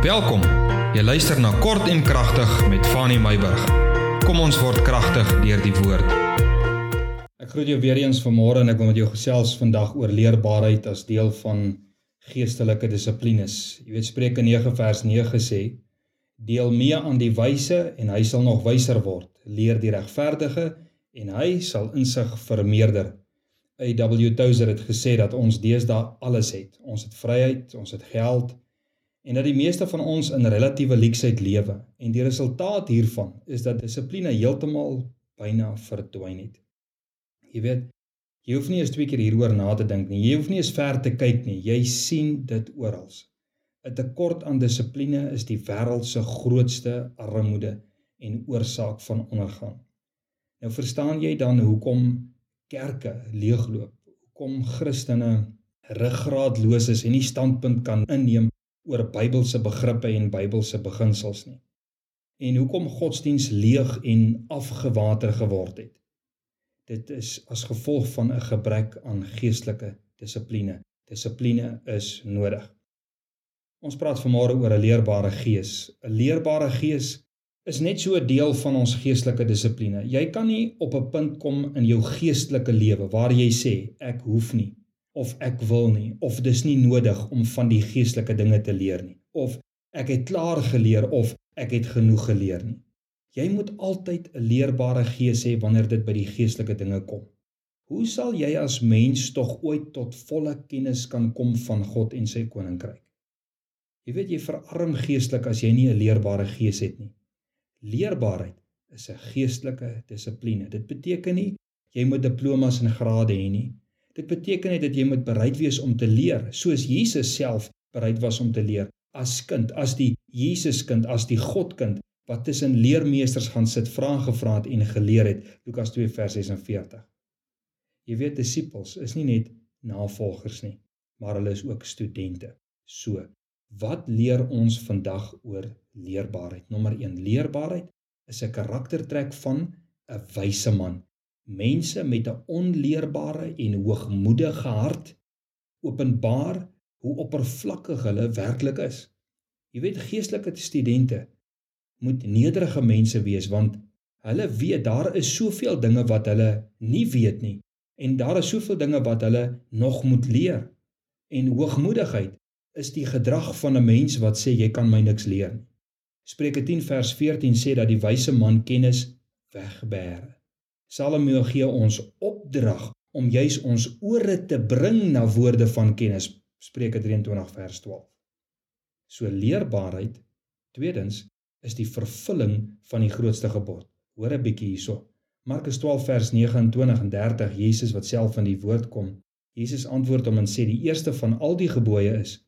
Welkom. Jy luister na Kort en Kragtig met Fanny Meyburg. Kom ons word kragtig deur die woord. Ek groet jou weer eens vanmôre en ek wil met jou gesels vandag oor leerbaarheid as deel van geestelike dissiplines. Jy weet Spreuke 9 vers 9 sê: Deel mee aan die wyse en hy sal nog wyser word. Leer die regverdige en hy sal insig vermeerder. A.W. Tozer het gesê dat ons deesdae alles het. Ons het vryheid, ons het geld en dat die meeste van ons in relatiewe leksheid lewe en die resultaat hiervan is dat dissipline heeltemal byna verdwyn het. Jy weet, jy hoef nie eens twee keer hieroor na te dink nie. Jy hoef nie eens ver te kyk nie. Jy sien dit oral. 'n Tekort aan dissipline is die wêreld se grootste armoede en oorsaak van ondergang. Nou verstaan jy dan hoekom kerke leegloop. Hoekom Christene ruggraatloos is en nie standpunt kan inneem oor Bybelse begrippe en Bybelse beginsels nie. En hoekom godsdiens leeg en afgewater geword het. Dit is as gevolg van 'n gebrek aan geestelike dissipline. Dissipline is nodig. Ons praat vanmôre oor 'n leerbare gees. 'n Leerbare gees is net so 'n deel van ons geestelike dissipline. Jy kan nie op 'n punt kom in jou geestelike lewe waar jy sê ek hoef nie of ek wil nie of dis nie nodig om van die geestelike dinge te leer nie of ek het klaar geleer of ek het genoeg geleer nie. Jy moet altyd 'n leerbare gees hê wanneer dit by die geestelike dinge kom. Hoe sal jy as mens tog ooit tot volle kennis kan kom van God en sy koninkryk? Jy weet jy verarm geestelik as jy nie 'n leerbare gees het nie. Leerbaarheid is 'n geestelike dissipline. Dit beteken nie jy moet diplomas en grade hê nie. Dit beteken net dat jy moet bereid wees om te leer, soos Jesus self bereid was om te leer as kind, as die Jesuskind, as die Godkind wat tussen leermeesters gaan sit, vra gevra het en geleer het. Lukas 2 vers 46. Jy weet disippels is nie net navolgers nie, maar hulle is ook studente. So, Wat leer ons vandag oor leerbaarheid? Nommer 1: Leerbaarheid is 'n karaktertrek van 'n wyse man. Mense met 'n onleerbare en hoogmoedige hart openbaar hoe oppervlakkig hulle werklik is. Jy weet geestelike studente moet nederige mense wees want hulle weet daar is soveel dinge wat hulle nie weet nie en daar is soveel dinge wat hulle nog moet leer. En hoogmoedigheid is die gedrag van 'n mens wat sê jy kan my niks leer nie. Spreuke 10 vers 14 sê dat die wyse man kennis weggebeer. Salomo gee ons opdrag om juis ons ore te bring na woorde van kennis. Spreuke 23 vers 12. So leerbaarheid tweedens is die vervulling van die grootste gebod. Hoor 'n bietjie hierso. Markus 12 vers 29 en 30 Jesus wat self van die woord kom. Jesus antwoord hom en sê die eerste van al die gebooie is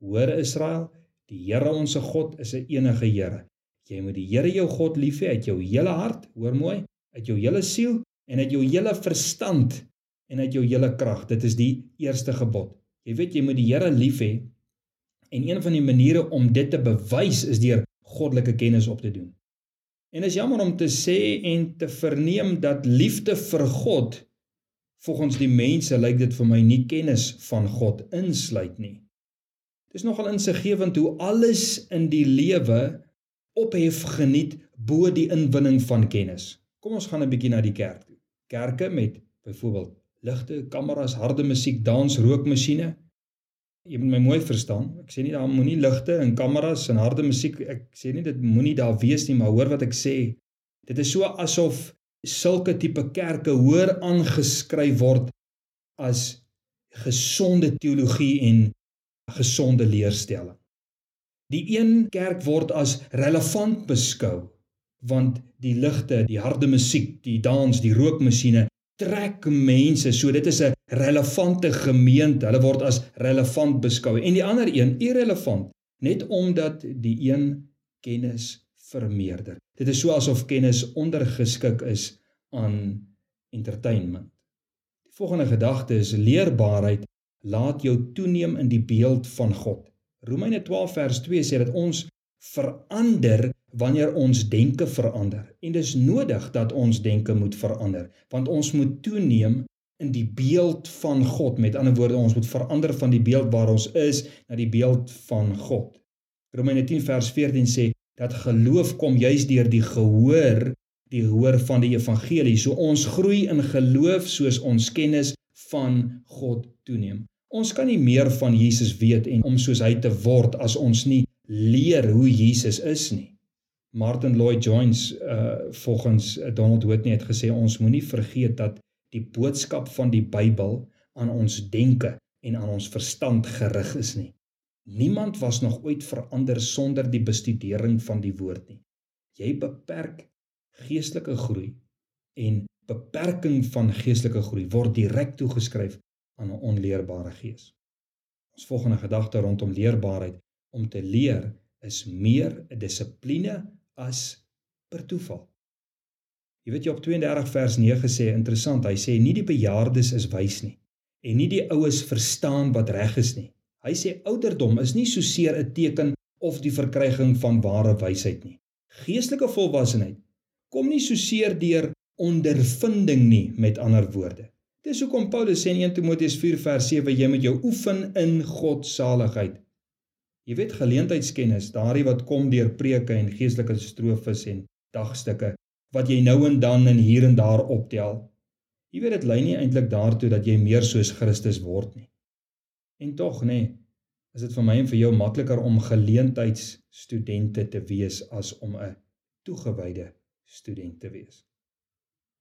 Hoor Israel, die Here ons God is 'n enige Here. Jy moet die Here jou God lief hê uit jou hele hart, hoor mooi, uit jou hele siel en uit jou hele verstand en uit jou hele krag. Dit is die eerste gebod. Jy weet jy moet die Here lief hê en een van die maniere om dit te bewys is deur goddelike kennis op te doen. En is jammer om te sê en te verneem dat liefde vir God volgens die mense lyk dit vir my nie kennis van God insluit nie. Dis nogal insiggewend hoe alles in die lewe ophef geniet bo die inwinning van kennis. Kom ons gaan 'n bietjie na die kerk toe. Kerke met byvoorbeeld ligte, kameras, harde musiek, dans, rookmasjiene. Jy moet my mooi verstaan. Ek sê nie daar moenie ligte en kameras en harde musiek. Ek sê nie dit moenie daar wees nie, maar hoor wat ek sê. Dit is so asof sulke tipe kerke hoor aangeskryf word as gesonde teologie en gesonde leerstelling. Die een kerk word as relevant beskou want die ligte, die harde musiek, die dans, die rookmasjiene trek mense. So dit is 'n relevante gemeente. Hulle word as relevant beskou en die ander een irrelevant net omdat die een kennis vermeerder. Dit is so asof kennis ondergeskik is aan entertainment. Die volgende gedagte is leerbaarheid laat jou toeneem in die beeld van God. Romeine 12 vers 2 sê dat ons verander wanneer ons denke verander. En dis nodig dat ons denke moet verander, want ons moet toeneem in die beeld van God. Met ander woorde, ons moet verander van die beeld waar ons is na die beeld van God. Romeine 10 vers 14 sê dat geloof kom juis deur die gehoor, die hoor van die evangelie. So ons groei in geloof soos ons kennis van God toeneem. Ons kan nie meer van Jesus weet en om soos hy te word as ons nie leer hoe Jesus is nie. Martin Lloyd Jones uh volgens Donald Whitney het gesê ons moenie vergeet dat die boodskap van die Bybel aan ons denke en aan ons verstand gerig is nie. Niemand was nog ooit verander sonder die bestudering van die woord nie. Jy beperk geestelike groei en beperking van geestelike groei word direk toegeskryf aan 'n onleerbare gees. Ons volgende gedagte rondom leerbaarheid om te leer is meer 'n dissipline as per toeval. Jy weet jy op 32 vers 9 sê interessant, hy sê nie die bejaardes is wys nie en nie die oues verstaan wat reg is nie. Hy sê ouderdom is nie so seer 'n teken of die verkryging van ware wysheid nie. Geestelike volwassenheid kom nie so seer deur ondervinding nie met ander woorde. Dis hoekom Paulus sê in 1 Timoteus 4 vers 7 jy moet jou oefen in God se saligheid. Jy weet geleentheidskennis, daardie wat kom deur preke en geestelike strofes en dagstukke wat jy nou en dan en hier en daar optel. Jy weet dit lei nie eintlik daartoe dat jy meer soos Christus word nie. En tog nê, nee, is dit vir my en vir jou makliker om geleentheidsstudente te wees as om 'n toegewyde student te wees.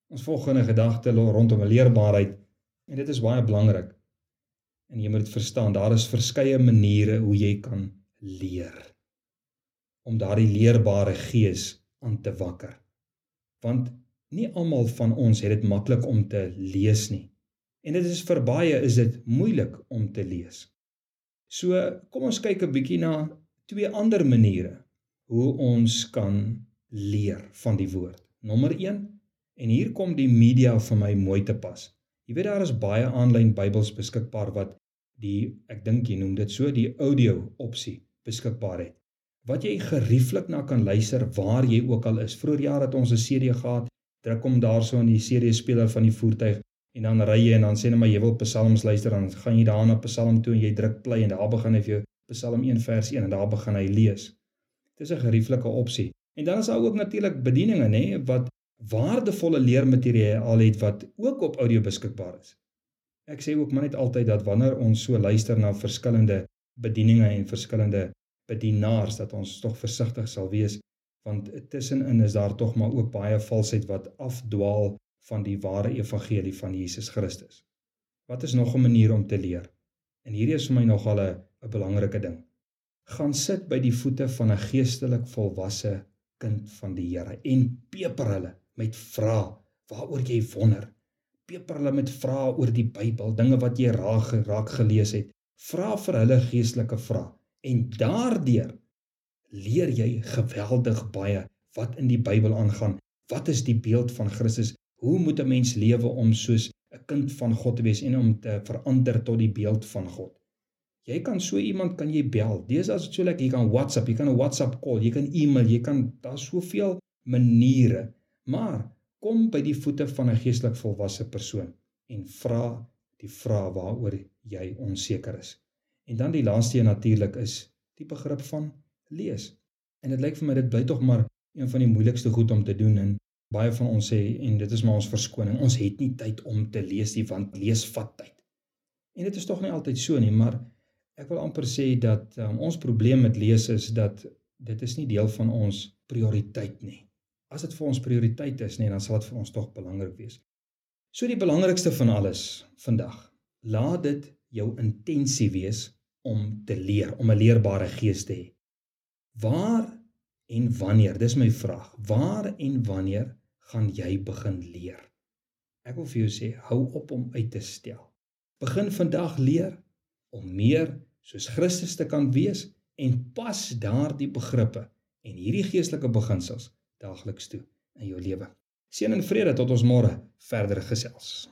Ons volgende gedagte rondom leerbaarheid en dit is baie belangrik. En jy moet dit verstaan, daar is verskeie maniere hoe jy kan leer om daardie leerbare gees aan te wakker. Want nie almal van ons het dit maklik om te lees nie. En dit is vir baie is dit moeilik om te lees. So kom ons kyk 'n bietjie na twee ander maniere hoe ons kan leer van die woord. Nommer 1 en hier kom die media vir my mooi te pas. Jy weet daar is baie aanlyn Bybels beskikbaar wat die ek dink jy noem dit so die audio opsie beskikbaar het. Wat jy gerieflik na kan luister waar jy ook al is. Vroeger jaar het ons 'n CD gehad, druk hom daarso in die CD speler van die voertuig en dan ry jy en dan sê net maar jy wil psalms luister dan gaan jy daar na Psalm toe en jy druk play en daar begin hy vir jou Psalm 1 vers 1 en daar begin hy lees. Dit is 'n gerieflike opsie. En dan is daar ook natuurlik bedieninge nê wat waardevolle leermateriaal het wat ook op audio beskikbaar is. Ek sê ook maar net altyd dat wanneer ons so luister na verskillende bedieninge en verskillende bedienaars dat ons tog versigtig sal wees want tussenin is daar tog maar ook baie valsheid wat afdwaal van die ware evangelie van Jesus Christus. Wat is nog 'n manier om te leer? En hierdie is vir my nogal 'n 'n belangrike ding. Gaan sit by die voete van 'n geestelik volwasse kind van die Here en peper hulle met vrae waaroor jy wonder. Peper hulle met vrae oor die Bybel, dinge wat jy raak raak gelees het. Vra vir hulle geestelike vrae en daardeur leer jy geweldig baie wat in die Bybel aangaan. Wat is die beeld van Christus? Hoe moet 'n mens lewe om soos 'n kind van God te wees en om te verander tot die beeld van God? Jy kan so iemand kan jy bel. Dis as dit so lekker jy kan WhatsApp, jy kan 'n WhatsApp call, jy kan e-mail, jy kan daar's soveel maniere Maar kom by die voete van 'n geestelik volwasse persoon en vra die vrae waaroor jy onseker is. En dan die laaste een natuurlik is die begrip van lees. En dit lyk vir my dit bly tog maar een van die moeilikste goed om te doen en baie van ons sê en dit is maar ons verskoning. Ons het nie tyd om te lees nie want lees vat tyd. En dit is tog nie altyd so nie, maar ek wil amper sê dat um, ons probleem met lees is dat dit is nie deel van ons prioriteit nie as dit vir ons prioriteit is, nee, dan sal dit vir ons tog belangrik wees. So die belangrikste van alles vandag, laat dit jou intensie wees om te leer, om 'n leerbare gees te hê. Waar en wanneer? Dis my vraag. Waar en wanneer gaan jy begin leer? Ek wil vir jou sê, hou op om uit te stel. Begin vandag leer om meer soos Christus te kan wees en pas daardie begrippe en hierdie geestelike beginsels daagliks toe in jou lewe. Seën en vrede tot ons môre verder gesels.